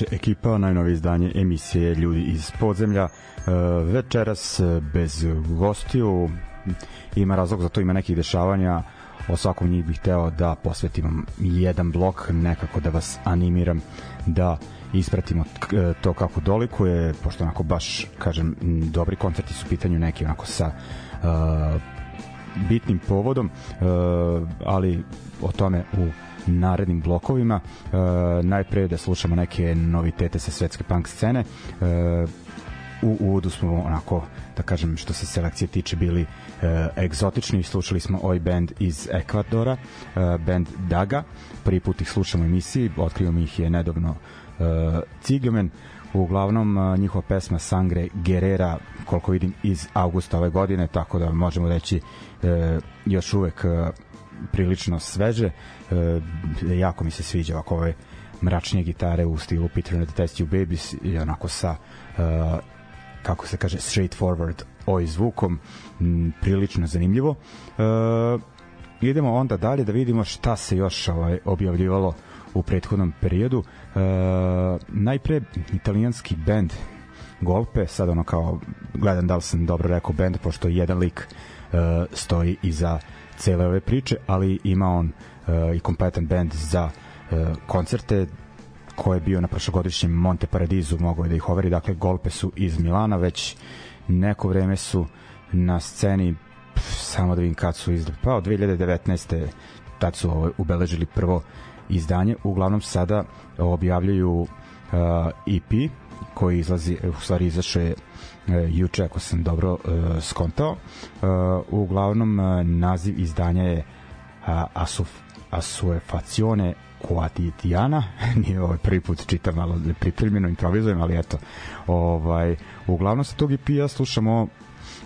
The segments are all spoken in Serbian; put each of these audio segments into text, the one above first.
Večer, ekipa, najnovije izdanje emisije Ljudi iz podzemlja. E, večeras e, bez gostiju, ima razlog za to, ima nekih dešavanja, o svakom njih bih hteo da posvetim jedan blok, nekako da vas animiram da ispratimo e, to kako dolikuje, pošto onako baš, kažem, dobri koncerti su u pitanju neki onako sa uh, bitnim povodom, uh, ali o tome u narednim blokovima. E, najpre da slušamo neke novitete sa svetske punk scene. E, u uvodu smo onako da kažem što se selekcije tiče bili e, egzotični slušali smo ovaj band iz Ekvadora e, band Daga prvi put ih slušamo u emisiji otkrivamo ih je nedavno e, Cigamen uglavnom e, njihova pesma Sangre Guerrera koliko vidim iz avgusta ove godine tako da možemo reći e, još uvek e, prilično sveže. E, jako mi se sviđa ovako ove mračnije gitare u stilu Peter and the Test You Babies i onako sa e, kako se kaže straightforward oj zvukom m, prilično zanimljivo. E, idemo onda dalje da vidimo šta se još ovaj, objavljivalo u prethodnom periodu. E, najpre italijanski band Golpe, sad ono kao gledam da li sam dobro rekao band, pošto jedan lik e, stoji iza cele ove priče, ali ima on uh, i kompletan band za uh, koncerte ko je bio na prošlogodišnjem Monte Paradisu mogao je da ih overi, dakle golpe su iz Milana, već neko vreme su na sceni samo da vidim kad su izdali, pa od 2019. tad su ovo, ubeležili prvo izdanje, uglavnom sada objavljaju uh, EP koji izlazi, u stvari izašao je juče ako sam dobro uh, skontao. Uh, uglavnom naziv izdanja je Asuf, Asuefacione Quotidiana, nije ovaj prvi put čitam malo pripremljeno, improvizujem, ali eto, ovaj, uglavnom sa tog EP-a slušamo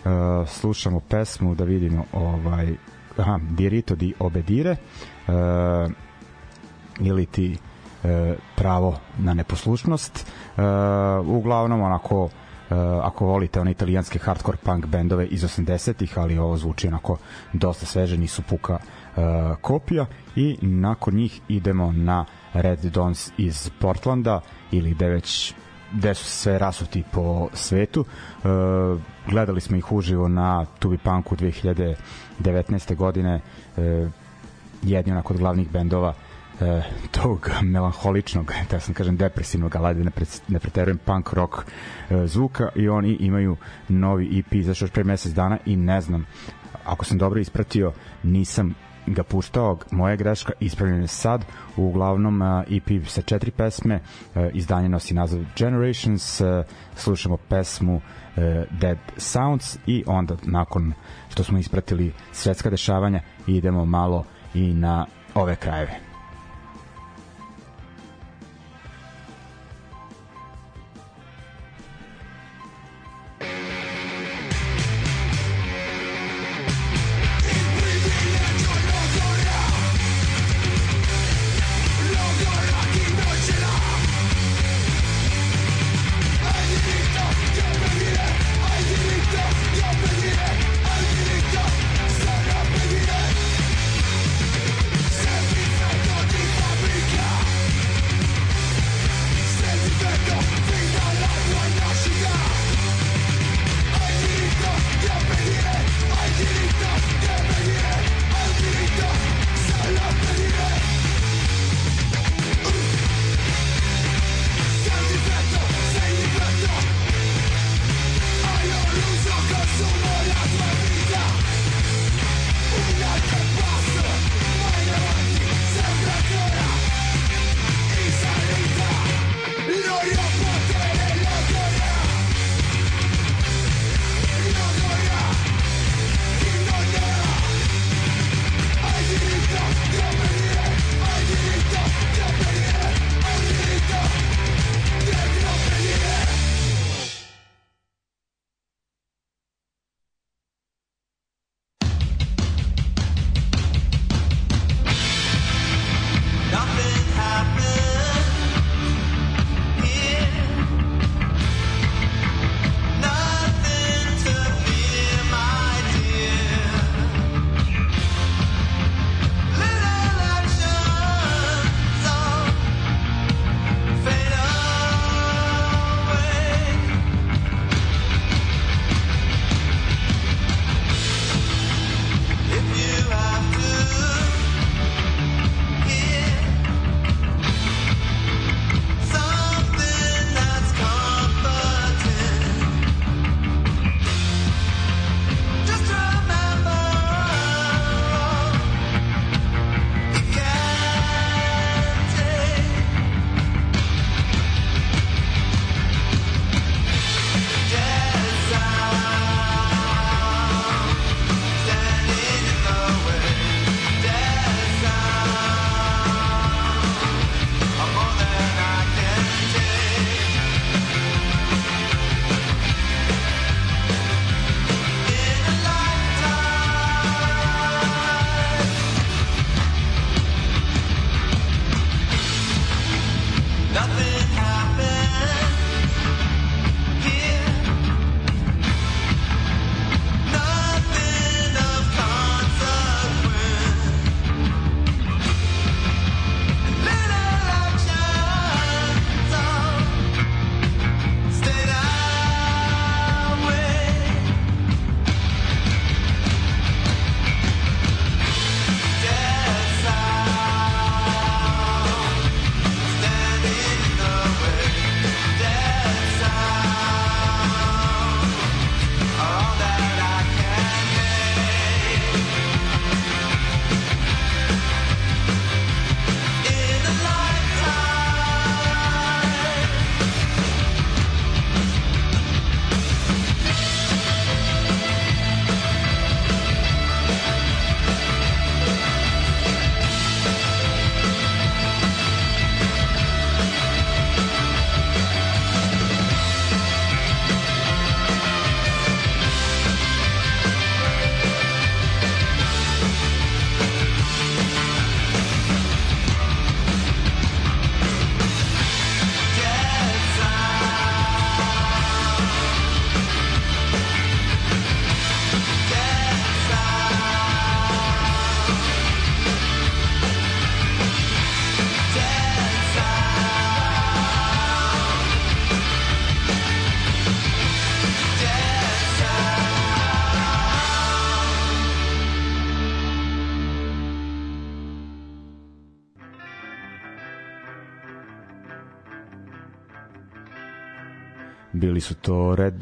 uh, slušamo pesmu da vidimo ovaj aha, Dirito di Obedire uh, ili ti uh, pravo na neposlušnost. Uh, uglavnom onako uh, ako volite one italijanske hardcore punk bendove iz 80-ih, ali ovo zvuči onako dosta sveže, nisu puka uh, kopija i nakon njih idemo na Red Dons iz Portlanda ili da već gde su sve rasuti po svetu. Uh, gledali smo ih uživo na Tubi Punku 2019. godine. Uh, jedni onak od glavnih bendova e, tog melanholičnog, da sam kažem depresivnog, ali pre, ne preterujem punk rock e, zvuka i oni imaju novi EP zašto još pre mesec dana i ne znam ako sam dobro ispratio nisam ga puštao, moja greška ispravljena sad, uglavnom EP sa četiri pesme, izdanje nosi naziv Generations, slušamo pesmu Dead Sounds i onda nakon što smo ispratili svetska dešavanja idemo malo i na ove krajeve.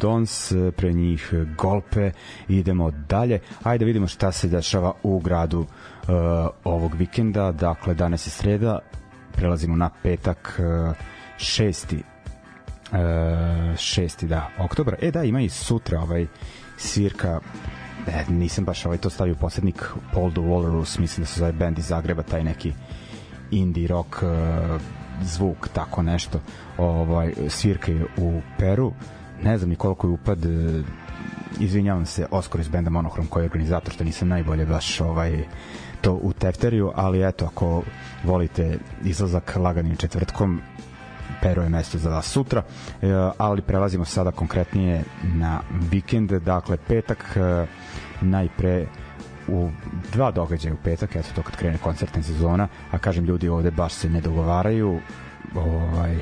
Dons, pre njih Golpe, idemo dalje. Ajde vidimo šta se dešava u gradu uh, ovog vikenda, dakle danas je sreda, prelazimo na petak uh, šesti uh, šesti, da, oktobra. E da, ima i sutra ovaj svirka. E, nisam baš ovaj to stavio poslednik Paul the Walrus, mislim da se zove band iz Zagreba, taj neki indie rock uh, zvuk, tako nešto. Ovaj, svirka je u Peru ne znam ni koliko je upad uh, izvinjavam se Oskar iz benda Monohrom koji je organizator što nisam najbolje baš ovaj to u Tefteriju, ali eto ako volite izlazak laganim četvrtkom Peru je mesto za vas sutra, e, ali prelazimo sada konkretnije na vikend, dakle petak e, najpre u dva događaja u petak, eto to kad krene koncertna sezona, a kažem ljudi ovde baš se ne dogovaraju, ovaj,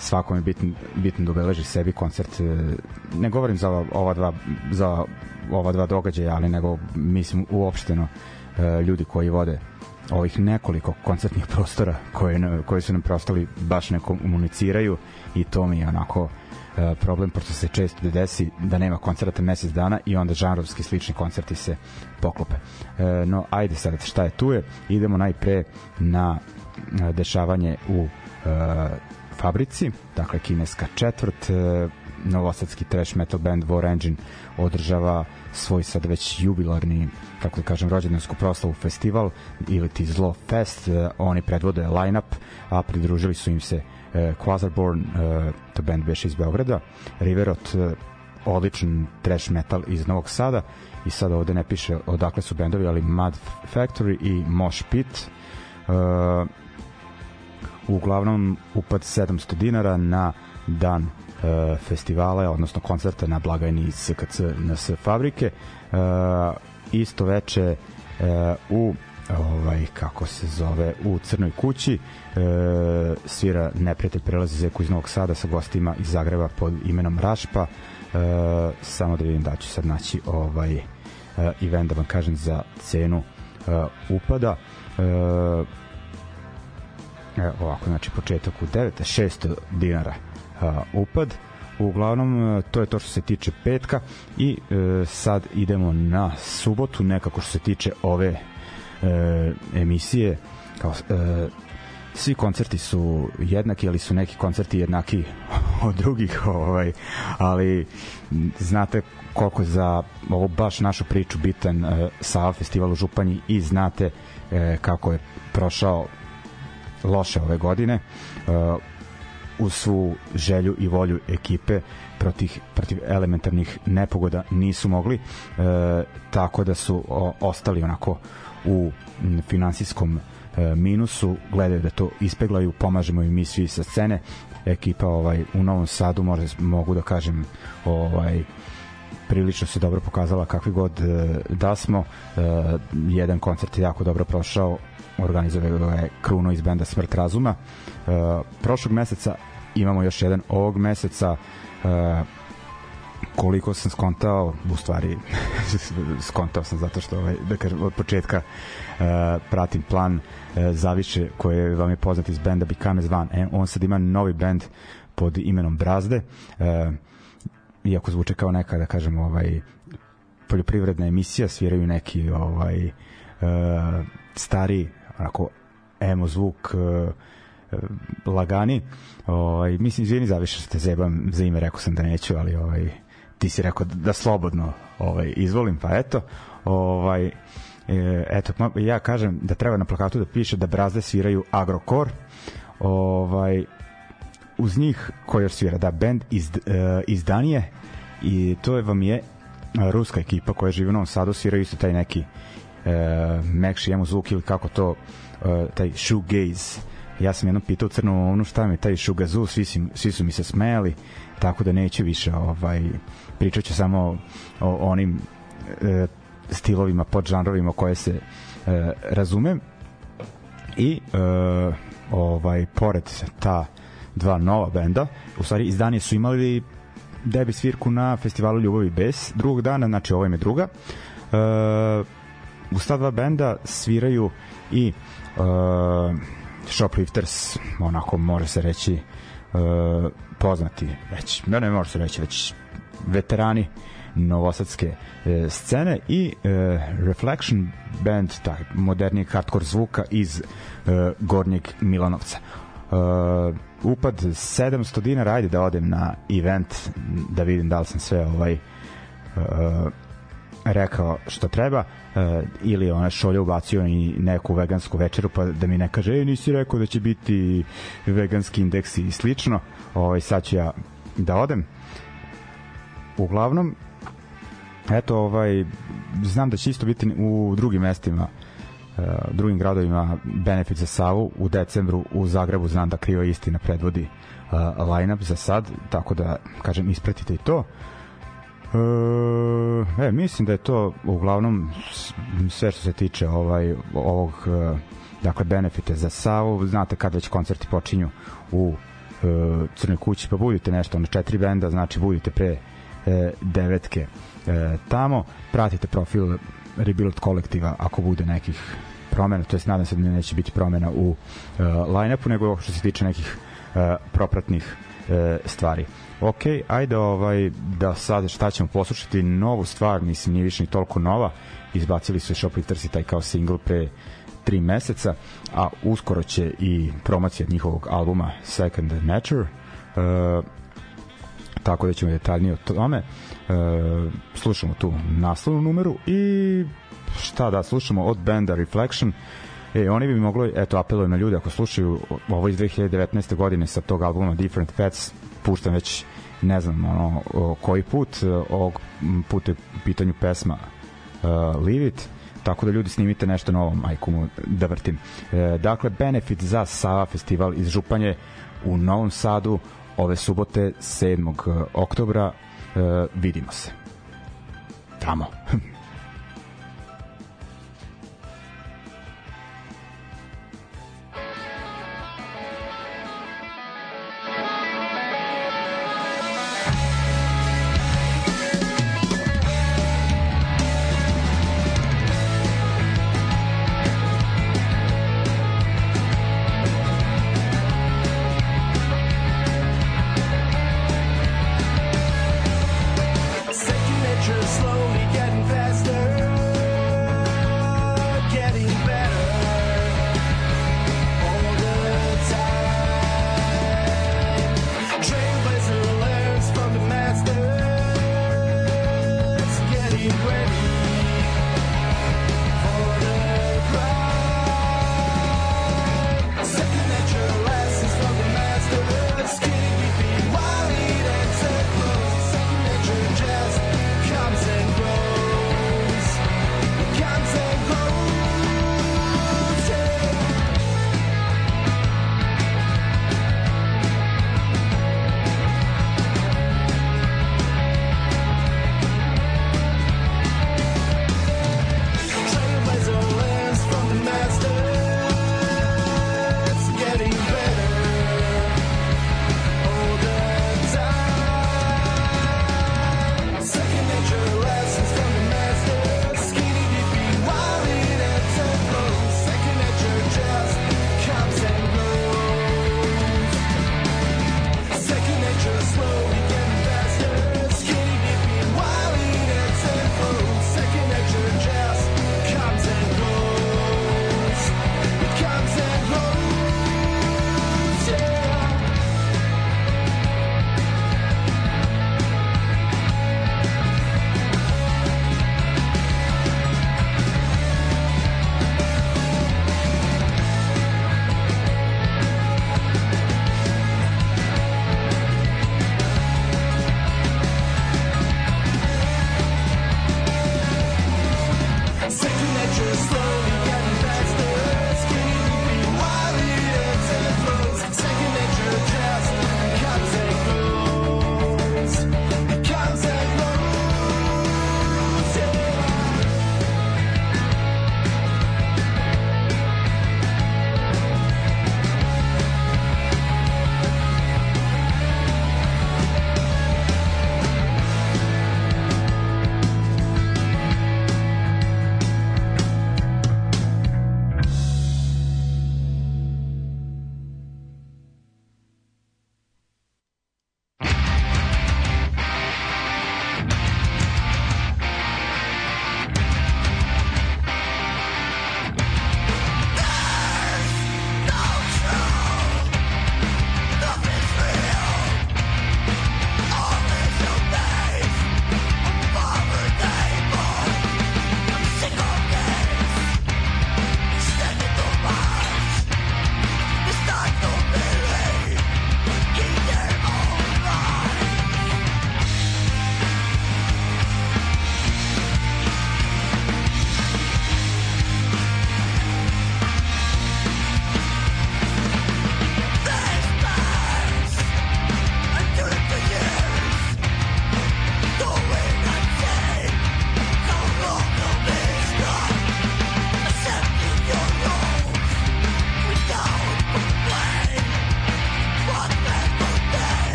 svakom je bitno, bitno da obeleži sebi koncert. E, ne govorim za ova dva, za ova dva događaja, ali nego mislim uopšteno ljudi koji vode ovih nekoliko koncertnih prostora koje, koje su nam prostali baš ne komuniciraju i to mi je onako e, problem, pošto se često desi da nema koncerta mesec dana i onda žanrovski slični koncerti se poklope. E, no, ajde sad, šta je tu je? Idemo najpre na e, dešavanje u fabrici, dakle kineska četvrt, novosadski trash metal band War Engine održava svoj sad već jubilarni kako da kažem rođendansku proslavu festival ili ti Zlo Fest. Uh, oni predvode line-up a pridružili su im se uh, Quasarborn uh, to band beše iz Beograda Riverot uh, odličan trash metal iz Novog Sada. I sada ovde ne piše odakle su bendovi ali Mad Factory i Mosh Pit. Uh, uglavnom upad 700 dinara na dan uh, festivala, odnosno koncerta na blagajni SKC NS fabrike. Uh, isto veče uh, u ovaj kako se zove u Crnoj kući. E, svira neprijatelj prelazi zeku iz Novog Sada sa gostima iz Zagreba pod imenom Rašpa. E, samo da vidim da ću sad naći ovaj e, event da vam kažem za cenu e, upada. E, e, ovako znači početak u 9 600 dinara uh, upad. Uglavnom uh, to je to što se tiče petka i uh, sad idemo na subotu nekako što se tiče ove uh, emisije kao uh, svi koncerti su jednaki, ali su neki koncerti jednaki od drugih, ovaj, ali znate koliko za ovo baš našu priču bitan uh, Sava festival u Županji i znate uh, kako je prošao loše ove godine. Uh, uz svu želju i volju ekipe protiv, protiv elementarnih nepogoda nisu mogli e, tako da su o, ostali onako u finansijskom e, minusu gledaju da to ispeglaju pomažemo im mi svi sa scene ekipa ovaj u Novom Sadu može mogu da kažem ovaj prilično se dobro pokazala kakvi god e, da smo e, jedan koncert je jako dobro prošao organizovao je Kruno iz benda Smrt razuma. E, prošlog meseca imamo još jedan ovog meseca uh, koliko sam skontao u stvari skontao sam zato što ovaj, da kažem od početka uh, pratim plan uh, Zaviše koje vam je poznat iz benda Become Van e, on sad ima novi bend pod imenom Brazde uh, iako zvuče kao neka da kažem ovaj poljoprivredna emisija sviraju neki ovaj uh, stari onako emo zvuk uh, lagani. Ovaj mislim izvini zaviše što te zebam za ime, rekao sam da neću, ali ovaj ti si rekao da slobodno ovaj izvolim, pa eto. Ovaj e, eto ja kažem da treba na plakatu da piše da brazde sviraju Agrokor. Ovaj uz njih koji svira da bend iz uh, iz Danije i to je vam je ruska ekipa koja živi u Novom Sadu sviraju isto taj neki uh, mekši emo zvuk ili kako to uh, taj shoegaze ja sam jednom pitao crnu ono šta mi taj šugazu, svi, si, svi su mi se smejali, tako da neću više ovaj, pričat ću samo o, o onim e, stilovima, podžanrovima koje se e, razumem i e, ovaj pored ta dva nova benda, u stvari izdanje su imali debi svirku na festivalu Ljubavi bez drugog dana, znači ovo im je druga. E, u sta dva benda sviraju i e, Shoplifters, onako može se reći poznati već, ne, ne može se reći već veterani novosadske e, scene i e, Reflection band, taj moderni hardcore zvuka iz e, Gornjeg Milanovca. E, upad 700 dinara, ajde da odem na event da vidim da li sam sve ovaj e, rekao što treba e, ili ona šolja ubacio i neku vegansku večeru pa da mi ne kaže ej nisi rekao da će biti veganski indeks i slično. Ovaj, sad ću ja da odem. Uglavnom eto ovaj znam da će isto biti u drugim mestima uh, drugim gradovima benefit za Savu. U decembru u Zagrebu znam da kriva istina predvodi uh, line-up za sad tako da kažem ispratite i to. E, e, mislim da je to uglavnom sve što se tiče ovaj ovog uh, dakle benefite za Savu, znate kad već koncerti počinju u uh, Crnoj kući, pa budite nešto na četiri benda, znači budite pre uh, devetke e, tamo, pratite profil Rebuild kolektiva ako bude nekih promena, to jest nadam se da neće biti promena u e, line-upu, nego što se tiče nekih e, propratnih e, stvari. Ok, ajde ovaj, da sad šta ćemo poslušati novu stvar, mislim nije više ni toliko nova, izbacili su Shoplifters i taj kao single pre tri meseca, a uskoro će i promocija njihovog albuma Second Nature, e, tako da ćemo detaljnije o tome. E, slušamo tu naslovnu numeru i šta da slušamo od benda Reflection. E, oni bi mogli, eto, apelujem na ljude, ako slušaju ovo iz 2019. godine sa tog albuma Different Pets, puštam već ne znam ono, koji put, ovog puta je pitanju pesma uh, Leave It, tako da ljudi snimite nešto novo, majku da vrtim. E, dakle, benefit za Sava festival iz Županje u Novom Sadu ove subote 7. Eh, oktobra e, vidimo se tamo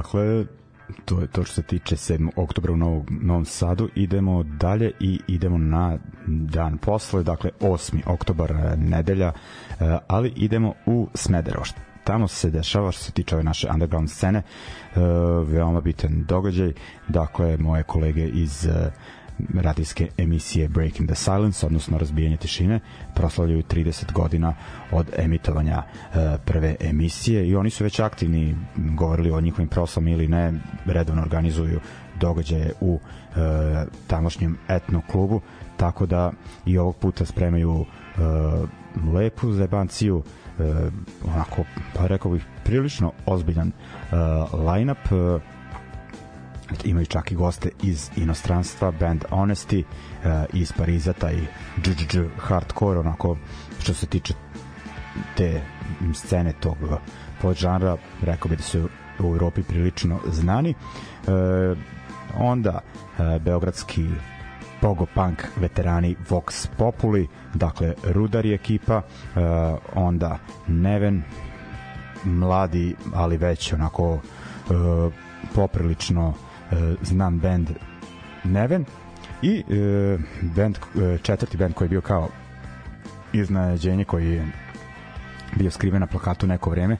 Dakle, to je to što se tiče 7. oktobra u Novog, Novom Sadu. Idemo dalje i idemo na dan posle, dakle 8. oktobar e, nedelja, e, ali idemo u Smederevo. Tamo se dešava što se tiče ove naše underground scene, e, veoma bitan događaj. Dakle, moje kolege iz radijske emisije Breaking the Silence, odnosno razbijanje tišine, proslavljaju 30 godina od emitovanja e, prve emisije i oni su već aktivni, govorili o njihovim proslavama ili ne, redovno organizuju događaje u e, tamošnjem etno klubu, tako da i ovog puta spremaju e, lepu zebanciju, e, onako, pa rekao bih, prilično ozbiljan e, line-up, e, imaju čak i goste iz inostranstva, band Honesty uh, iz Pariza, taj dž hardcore, onako što se tiče te scene tog podžanra, rekao bi da su u Europi prilično znani. Uh, onda uh, beogradski pogo punk veterani Vox Populi, dakle Rudari ekipa, uh, onda Neven, mladi, ali već onako uh, poprilično E, znam band Neven i e, band, e, četvrti band koji je bio kao iznenađenje koji je bio skriven na plakatu neko vreme.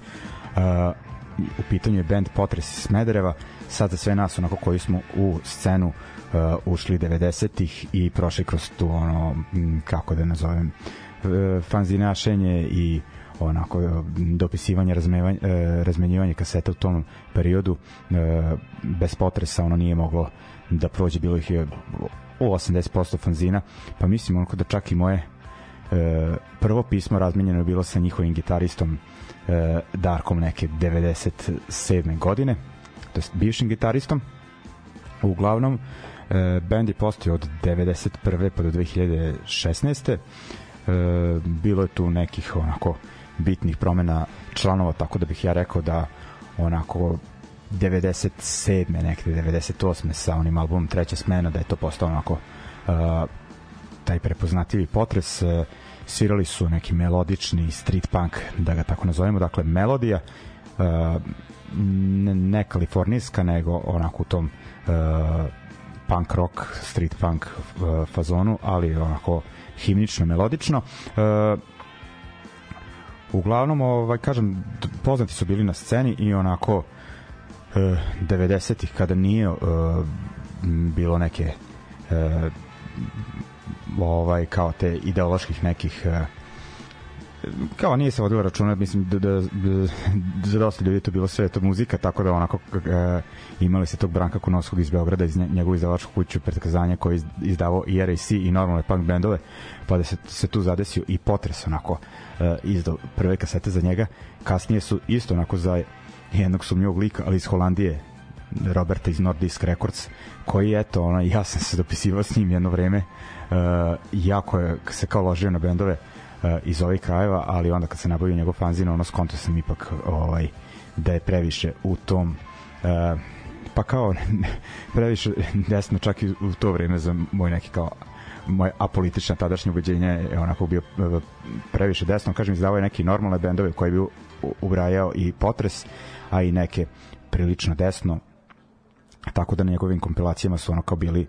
Uh, u pitanju je band Potres iz Smedereva. Sad za sve nas onako koji smo u scenu uh, ušli 90-ih i prošli kroz tu ono kako da nazovem uh, fanzinašenje i onako dopisivanje razmevanje, razmenjivanje kaseta u tom periodu bez potresa ono nije moglo da prođe bilo ih je u 80% fanzina pa mislim onako da čak i moje prvo pismo razmenjeno je bilo sa njihovim gitaristom Darkom neke 97. godine to jest bivšim gitaristom uglavnom band je postao od 91. pa do 2016. bilo je tu nekih onako bitnih promena članova, tako da bih ja rekao da onako 97. nekde 98. sa onim albumom Treća smena da je to postao onako uh, taj prepoznatljivi potres uh, svirali su neki melodični street punk da ga tako nazovemo dakle melodija uh, ne, kalifornijska nego onako u tom uh, punk rock street punk uh, fazonu ali onako himnično melodično uh, uglavnom ovaj kažem poznati su bili na sceni i onako e, 90-ih kada nije e, bilo neke e, ovaj kao te ideoloških nekih e, kao nije se vodilo računa, mislim da, da, da za dosta ljudi to bilo sve to muzika, tako da onako e, imali se tog Branka Kunovskog iz Beograda, iz njegovu izdavačku kuću predkazanja koji je izdavao i RAC i normalne punk bendove, pa da se, se tu zadesio i potres onako e, izdao prve kasete za njega. Kasnije su isto onako za jednog sumnjivog lika, ali iz Holandije, Roberta iz Nordisk Records, koji eto, ono, ja sam se dopisivao s njim jedno vreme, uh, jako je se kao ložio na bendove iz ovih krajeva, ali onda kad se nabavio njegov fanzin, ono skonto sam ipak ovaj, da je previše u tom uh, pa kao previše desno čak i u to vreme za moj neki kao moje apolitično tadašnje ubeđenje je onako bio e, previše desno, kažem, izdavao je neki normalne bendove koji bi ubrajao i potres, a i neke prilično desno, tako da na njegovim kompilacijama su ono kao bili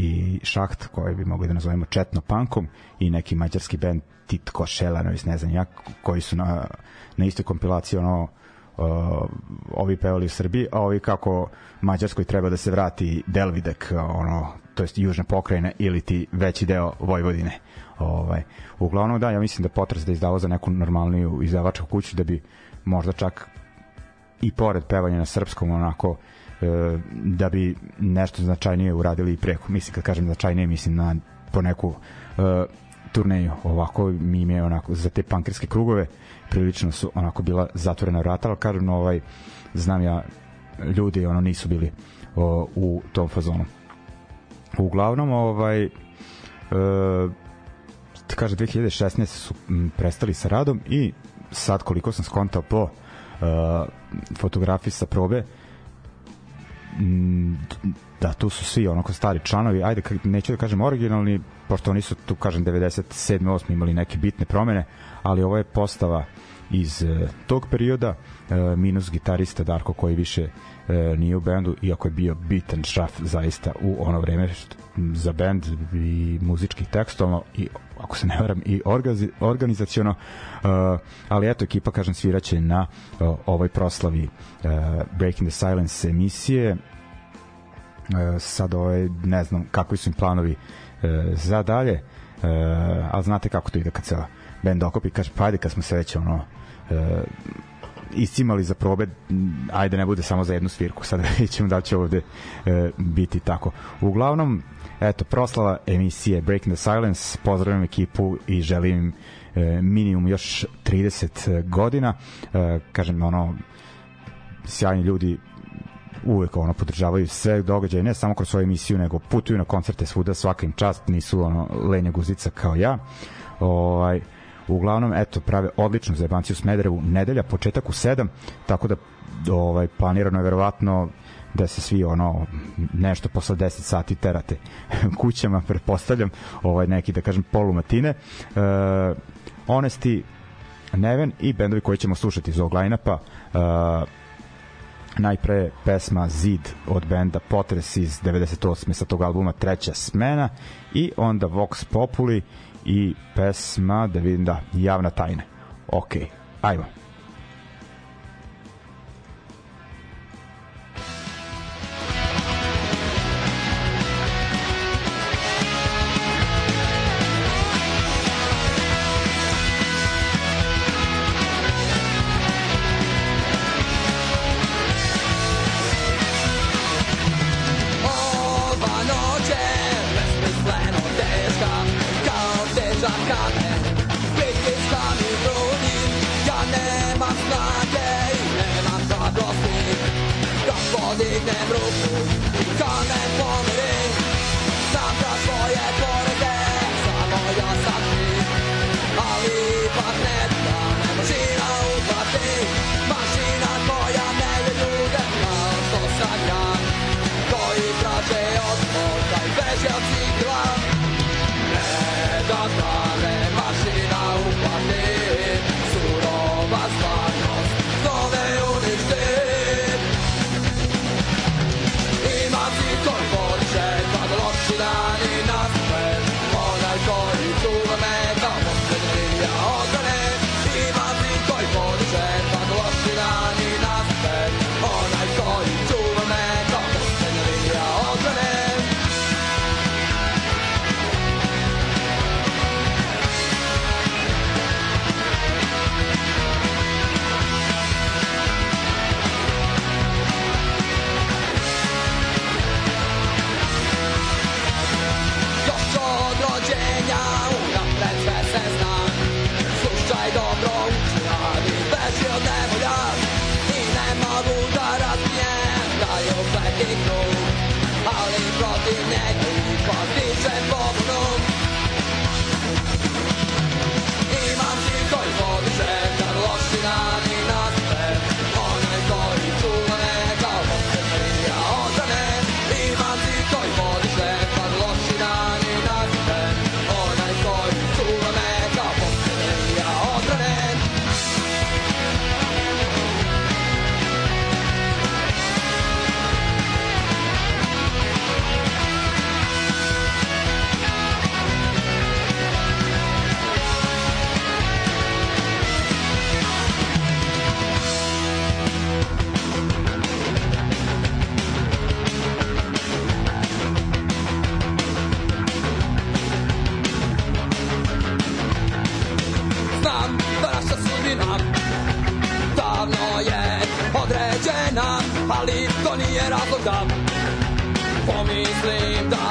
i Šaht, koji bi mogli da nazovemo Četno Punkom i neki mađarski band Titko Šelanović, ne znam ja, koji su na, na istoj kompilaciji ono uh, ovi pevali u Srbiji, a ovi kako Mađarskoj treba da se vrati Delvidek, ono, to jest južna pokrajina ili ti veći deo Vojvodine. Ovaj. Uglavnom da, ja mislim da potres da izdavo za neku normalniju izdavačku kuću da bi možda čak i pored pevanja na srpskom onako e, da bi nešto značajnije uradili i preko. Mislim kad kažem značajnije mislim na po neku e, turneju ovako mi ime onako za te pankerske krugove prilično su onako bila zatvorena vrata, ali kažem ovaj znam ja ljudi ono nisu bili o, u tom fazonu. Uglavnom ovaj e, kaže 2016 su prestali sa radom i sad koliko sam skontao po uh, fotografiji sa probe da tu su svi onako stari članovi, ajde neću da kažem originalni, pošto oni su tu kažem 97. 8. imali neke bitne promene, ali ovo je postava iz e, tog perioda, e, minus gitarista Darko koji više e, nije u bendu, iako je bio bitan šraf zaista u ono vreme što, za bend i muzički tekstovno i ako se ne varam i organizaciono uh, ali eto ekipa kažem sviraće na uh, ovoj proslavi uh, Breaking the Silence emisije. Sad ovaj, ne znam kakvi su im planovi za dalje ali znate kako to ide kad se bend okupi kaže pa ajde kad smo se već ono iscimali za probe, ajde ne bude samo za jednu svirku, sad vidjet ćemo da će ovde e, biti tako. Uglavnom, eto, proslava emisije Breaking the Silence, pozdravljam ekipu i želim im e, minimum još 30 godina. E, kažem, ono, sjajni ljudi uvek ono podržavaju sve događaje, ne samo kroz svoju emisiju, nego putuju na koncerte svuda, svaka im čast, nisu ono lenja guzica kao ja. Ovaj, uglavnom, eto, prave odličnu zajebanciju Smederevu, nedelja, početak u 7, tako da ovaj, planirano je verovatno da se svi ono nešto posle 10 sati terate kućama pretpostavljam ovaj neki da kažem polumatine uh, Honesty Neven i bendovi koji ćemo slušati iz ovog line-upa uh, najpre pesma Zid od benda Potres iz 98. sa tog albuma Treća smena i onda Vox Populi i pesma da vidim da javna tajna. Ok, ajmo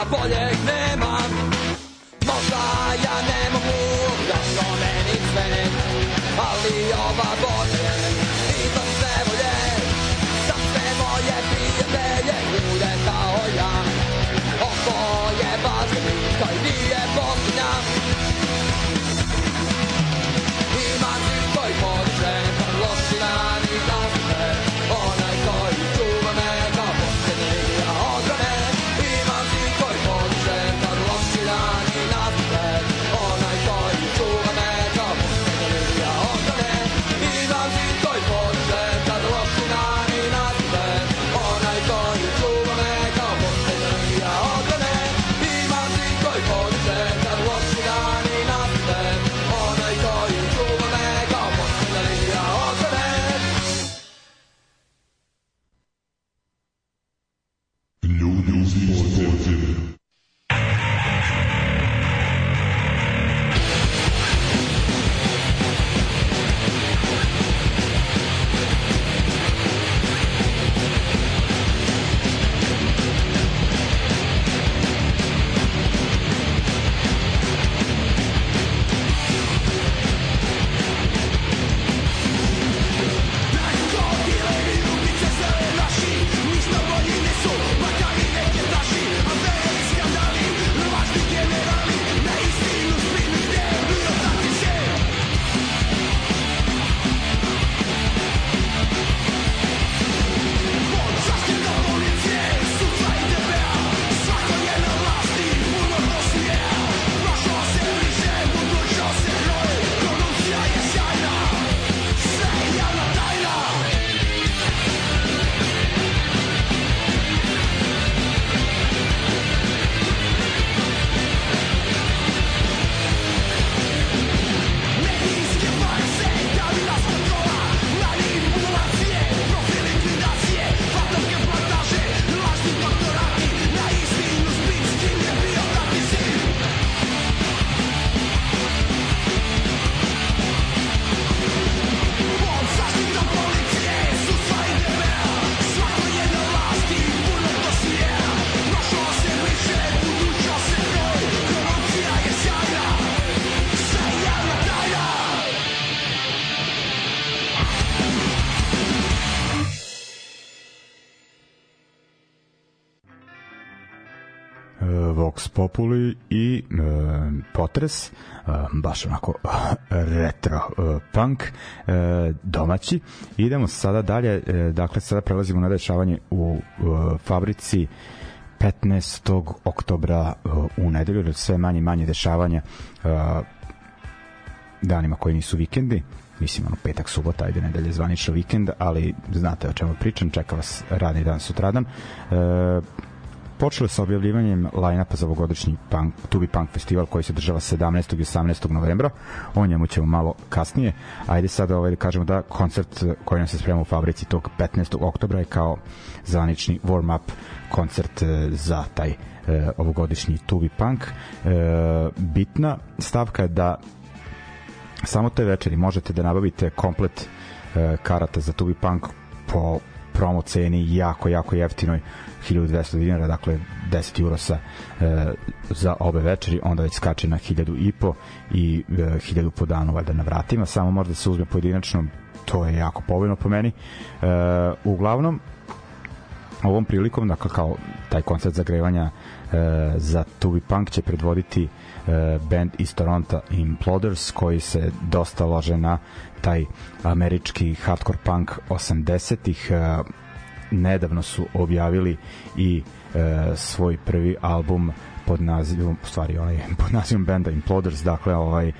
boljeg ne Populi i e, Potres, e, baš onako retro e, punk e, domaći. Idemo sada dalje, e, dakle sada prelazimo na dešavanje u e, fabrici 15. oktobra e, u nedelju, sve manje manje dešavanja e, danima koji nisu vikendi mislim ono petak, subota, ajde nedelje zvanično vikend, ali znate o čemu pričam, čeka vas radni dan sutradan. E, počelo sa objavljivanjem line-upa za ovogodišnji punk, Tubi Punk festival koji se država 17. i 18. novembra. O njemu ćemo malo kasnije. Ajde sada ovaj, da kažemo da koncert koji nam se sprema u fabrici tog 15. oktobra je kao zvanični warm-up koncert e, za taj e, ovogodišnji Tubi Punk. E, bitna stavka je da samo te večeri možete da nabavite komplet karata za Tubi Punk po promo ceni jako, jako jeftinoj 1200 dinara, dakle 10 eurosa e, za obe večeri, onda već skače na 1000 i po i e, 1000 po danu valjda na vratima, samo možda se uzme pojedinačno, to je jako povoljno po meni. E, uglavnom, ovom prilikom, dakle kao taj koncert zagrevanja e, za Tubi Punk će predvoditi e, band iz Toronto Imploders koji se dosta lože na taj američki hardcore punk 80-ih e, nedavno su objavili i e, svoj prvi album pod nazivom, u stvari onaj pod nazivom benda Imploders, dakle ovaj e,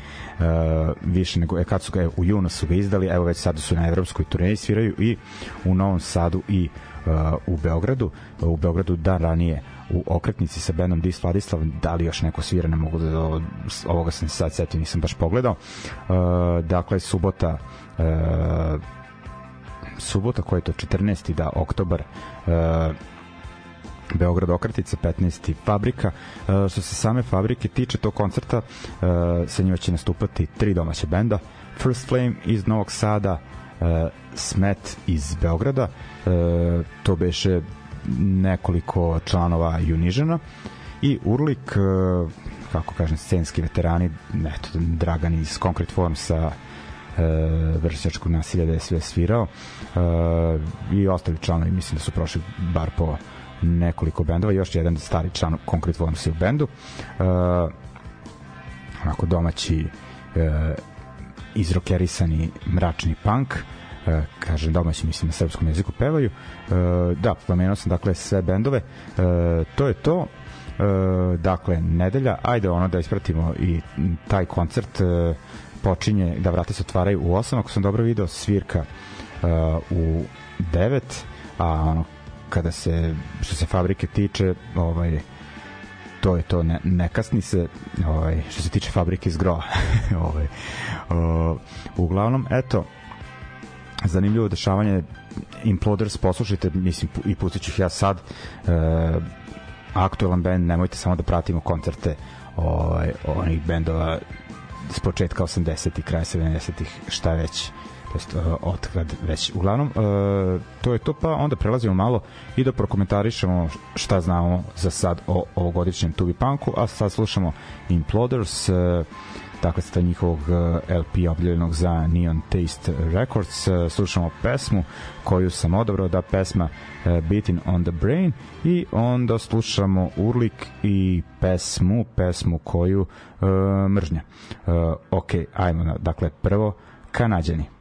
više nego, e, kad su ga, u junu su ga izdali, evo već sada su na evropskoj turneji sviraju i u Novom Sadu i e, u Beogradu, u Beogradu dan ranije u okretnici sa bendom Dis Vladislav, da li još neko svira, ne mogu da ovoga sam sad setio, nisam baš pogledao. E, dakle, subota e, subota koja je to 14. da oktobar e, Beograd Okretica 15. fabrika. E, što se same fabrike tiče tog koncerta, e, sa njima će nastupati tri domaće benda. First Flame iz Novog Sada, e, Smet iz Beograda, e, to beše nekoliko članova Unižena i Urlik, e, kako kažem, scenski veterani, eto, Dragan iz Concrete Form sa e, vršnjačkog nasilja da je sve svirao e, i ostali članovi mislim da su prošli bar po nekoliko bendova, još jedan stari član Concrete Worms je u bendu e, onako domaći e, izrokerisani mračni punk e, kažem domaći mislim na srpskom jeziku pevaju. E, da, pomenuo sam dakle sve bendove. E, to je to. E, dakle nedelja, ajde ono da ispratimo i taj koncert e, počinje, da vrata se otvaraju u 8, ako sam dobro video, svirka uh, u 9, a ono, kada se, što se fabrike tiče, ovaj, to je to, ne, ne kasni se ovaj, što se tiče fabrike iz groa. ovaj, uh, uglavnom, eto, zanimljivo dešavanje Imploders, poslušajte, mislim, i pustit ću ih ja sad, uh, aktualan band, nemojte samo da pratimo koncerte ovaj, onih bendova s početka 80-ih, kraja 70-ih, šta već to jest uh, otkad već. Uglavnom uh, to je to pa onda prelazimo malo i da prokomentarišemo šta znamo za sad o ovogodišnjem Tubi Punku a sad slušamo Imploders uh, dakle sa njihovog LP objavljenog za Neon Taste Records slušamo pesmu koju sam odabrao da pesma Beating on the Brain i onda slušamo Urlik i pesmu pesmu koju uh, mržnja. Uh, ok, ajmo dakle prvo Kanadjani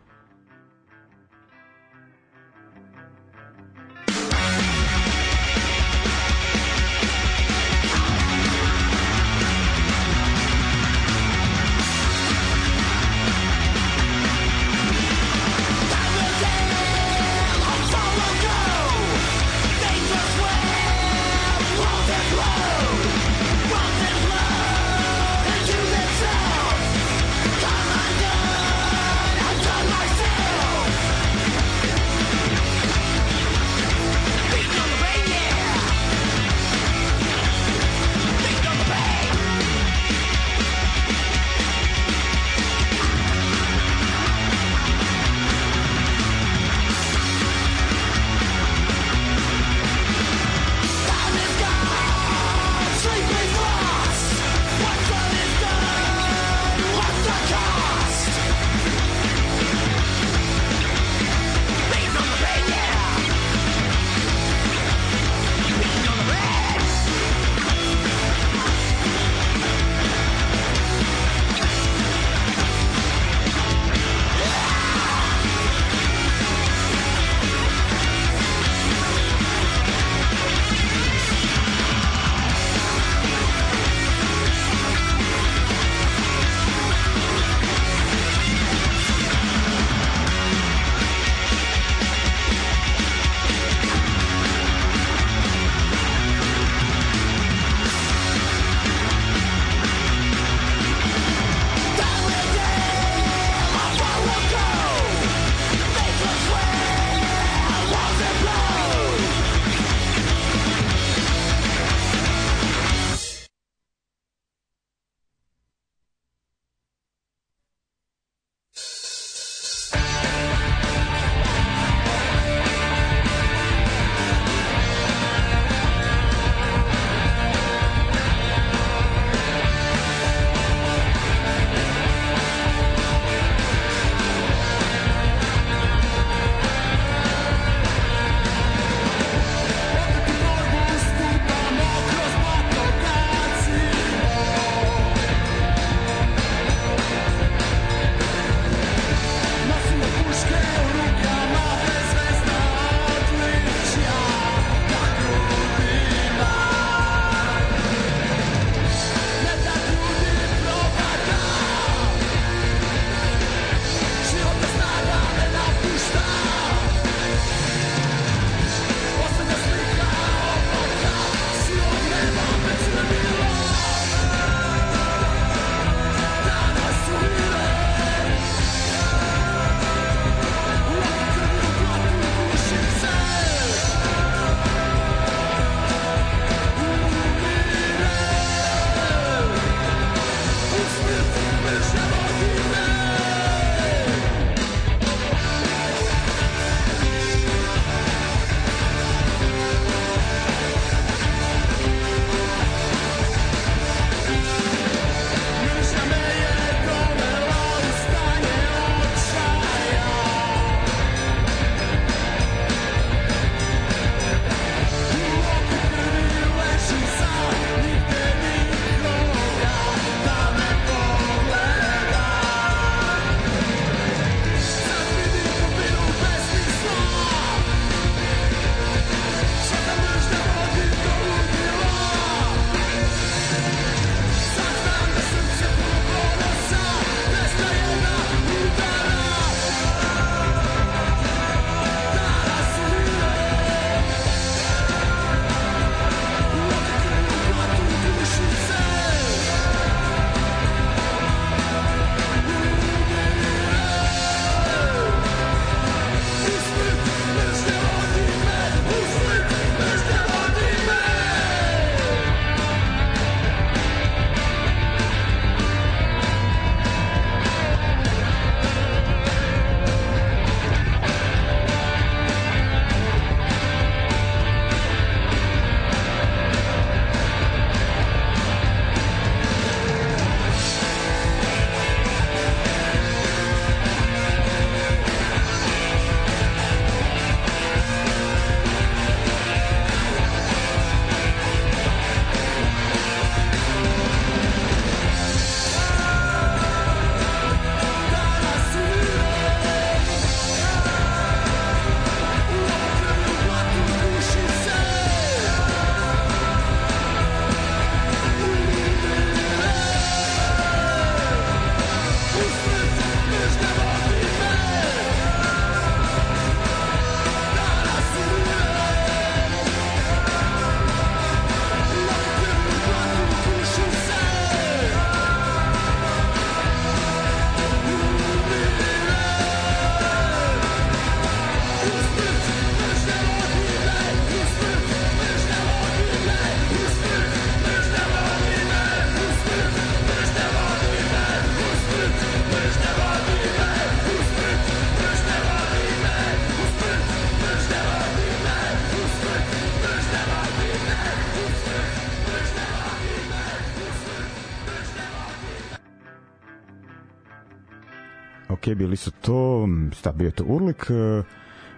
bili su to, sta bio to Urlik, e,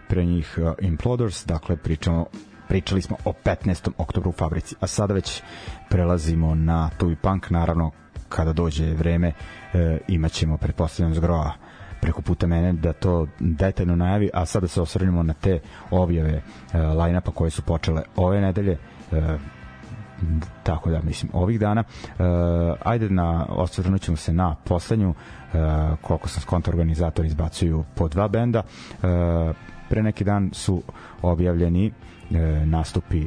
pre njih uh, Imploders, dakle pričamo pričali smo o 15. oktobru u fabrici, a sada već prelazimo na Tubi Punk, naravno kada dođe vreme e, imaćemo pretpostavljam zgroa preko puta mene da to detaljno najavi, a sada se osvrnemo na te objave e, line-upa koje su počele ove nedelje e, tako da mislim ovih dana e, ajde na osvrnut ćemo se na poslednju e, koliko sam skonto organizatori izbacuju po dva benda e, pre neki dan su objavljeni e, nastupi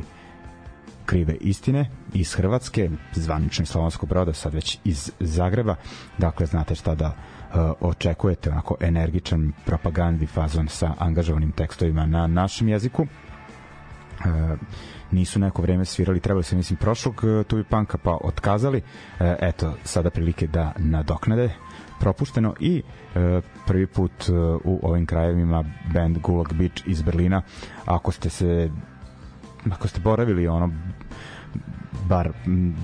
krive istine iz Hrvatske, zvanično iz Slavonskog broda, sad već iz Zagreba. Dakle, znate šta da uh, očekujete, onako energičan propagandi fazon sa angažovanim tekstovima na našem jeziku. Uh, nisu neko vreme svirali, trebali se mislim prošlog uh, Tubi Panka pa otkazali. Uh, eto, sada prilike da nadoknade propušteno i e, prvi put e, u ovim krajevima band Gulag Beach iz Berlina ako ste se ako ste boravili ono bar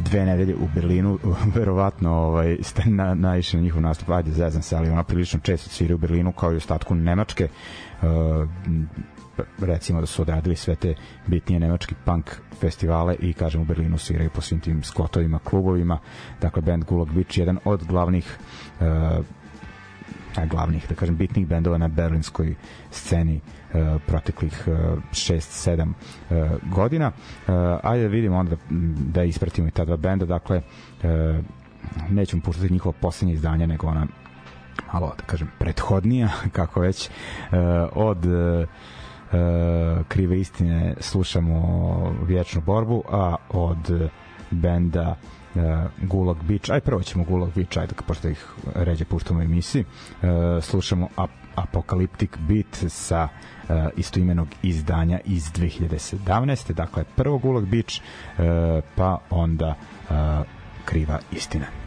dve nedelje u Berlinu, verovatno ovaj, ste na, naišli na njihov nastup, ajde zezam se, ali ona prilično često svira u Berlinu kao i u ostatku Nemačke. Uh, recimo da su odradili sve te bitnije nemački punk festivale i kažem u Berlinu sviraju po svim tim skotovima, klubovima. Dakle, band Gulag Beach jedan od glavnih uh, glavnih, da kažem, bitnih bendova na berlinskoj sceni uh, proteklih uh, 6-7 uh, godina. Uh, ajde da vidimo onda da ispratimo i ta dva benda, dakle uh, nećemo puštati njihovo poslednje izdanje, nego ona malo, da kažem, prethodnija, kako već, uh, od uh, krive istine slušamo vječnu borbu, a od benda uh, Gulag Beach, aj prvo ćemo Gulag Beach, ajde, pošto ih ređe puštamo u emisiji, uh, slušamo Ap Apocalyptic Beat sa uh, istoimenog izdanja iz 2017. Dakle, prvo Gulag Beach, uh, pa onda uh, Kriva istina.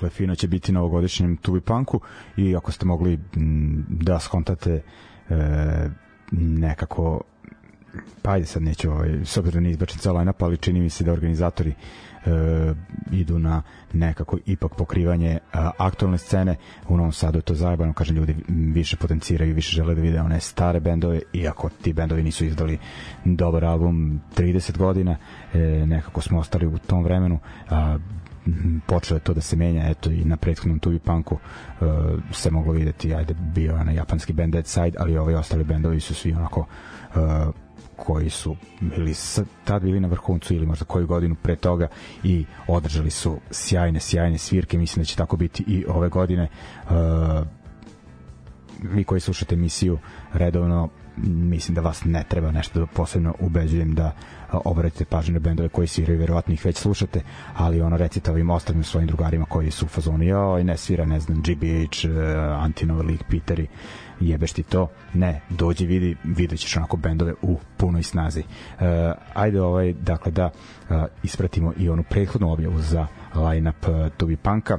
Dakle, fino će biti na ovogodišnjem Tubi Punku i ako ste mogli da skontate e, nekako pa ajde sad neću ovaj, s obzirom da izbačen ceo line ali čini mi se da organizatori e, idu na nekako ipak pokrivanje a, aktualne scene. U Novom Sadu je to zajebano kažem ljudi više potenciraju više žele da vide one stare bendove iako ti bendovi nisu izdali dobar album 30 godina e, nekako smo ostali u tom vremenu a, počelo je to da se menja, eto i na prethodnom Tubi Punku uh, se moglo videti, ajde bio je na japanski band Dead Side, ali ovi ostali bendovi su svi onako uh, koji su bili tad bili na vrhuncu ili možda koju godinu pre toga i održali su sjajne, sjajne svirke, mislim da će tako biti i ove godine. Uh, vi koji slušate emisiju redovno mislim da vas ne treba nešto da posebno ubeđujem da obratite pažnju na bendove koji sviraju, verovatno ih već slušate, ali ono recite ovim ostalim svojim drugarima koji su u fazonu, joj, ne svira, ne znam, GBH, uh, Antinova League, Peteri, jebeš ti to, ne, dođi vidi, vidjet ćeš onako bendove u punoj snazi. Uh, ajde ovaj, dakle da uh, ispratimo i onu prethodnu objavu za line-up uh, Tubi Punka,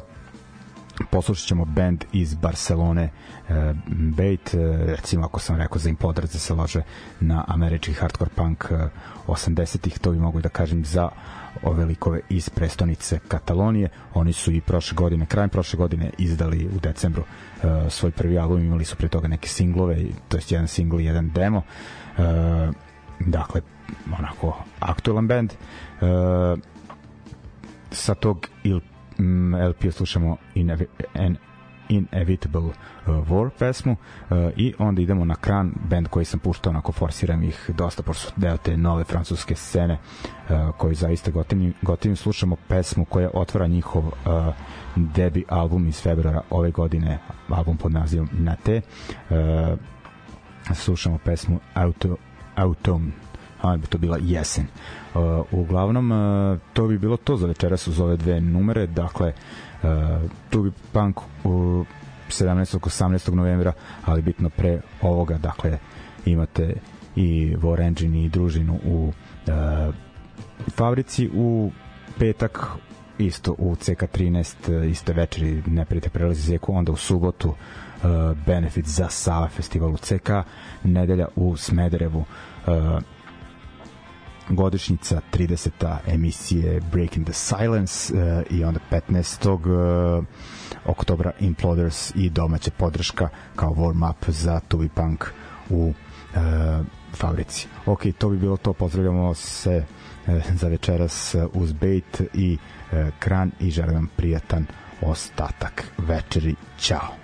poslušat ćemo band iz Barcelone uh, Bait, uh, recimo ako sam rekao za Impodrat da se lože na američki hardcore punk uh, 80-ih, to bi mogu da kažem za ove likove iz prestonice Katalonije. Oni su i prošle godine, krajem prošle godine izdali u decembru uh, svoj prvi album, imali su pre toga neke singlove, to jest jedan singl i jedan demo. Uh, dakle, onako aktualan band. Uh, sa tog il mm, LP slušamo Inevi en, Inevitable uh, War pesmu uh, i onda idemo na Kran, band koji sam puštao, onako forsiram ih dosta, pošto su deo te nove francuske scene uh, koji zaista gotivim, gotivim slušamo pesmu koja otvara njihov debi album iz februara ove godine, album pod nazivom Na te. Slušamo pesmu Auto, Autumn a bi to bila jesen. Uh, uglavnom, uh, to bi bilo to za večeras uz ove dve numere, dakle, uh, tu bi Punk u 17. 18. novembra, ali bitno pre ovoga, dakle, imate i War Engine i družinu u uh, fabrici u petak isto u CK13 iste večeri ne prite prelazi zeku onda u subotu uh, benefit za Sava festival u CK nedelja u Smederevu uh, godišnjica 30. emisije Breaking the Silence uh, i onda 15. Uh, oktobra Imploders i domaća podrška kao warm up za Tubi Punk u uh, fabrici. Ok, to bi bilo to, pozdravljamo se za večeras uz bait i kran i želim vam prijatan ostatak večeri. Ćao!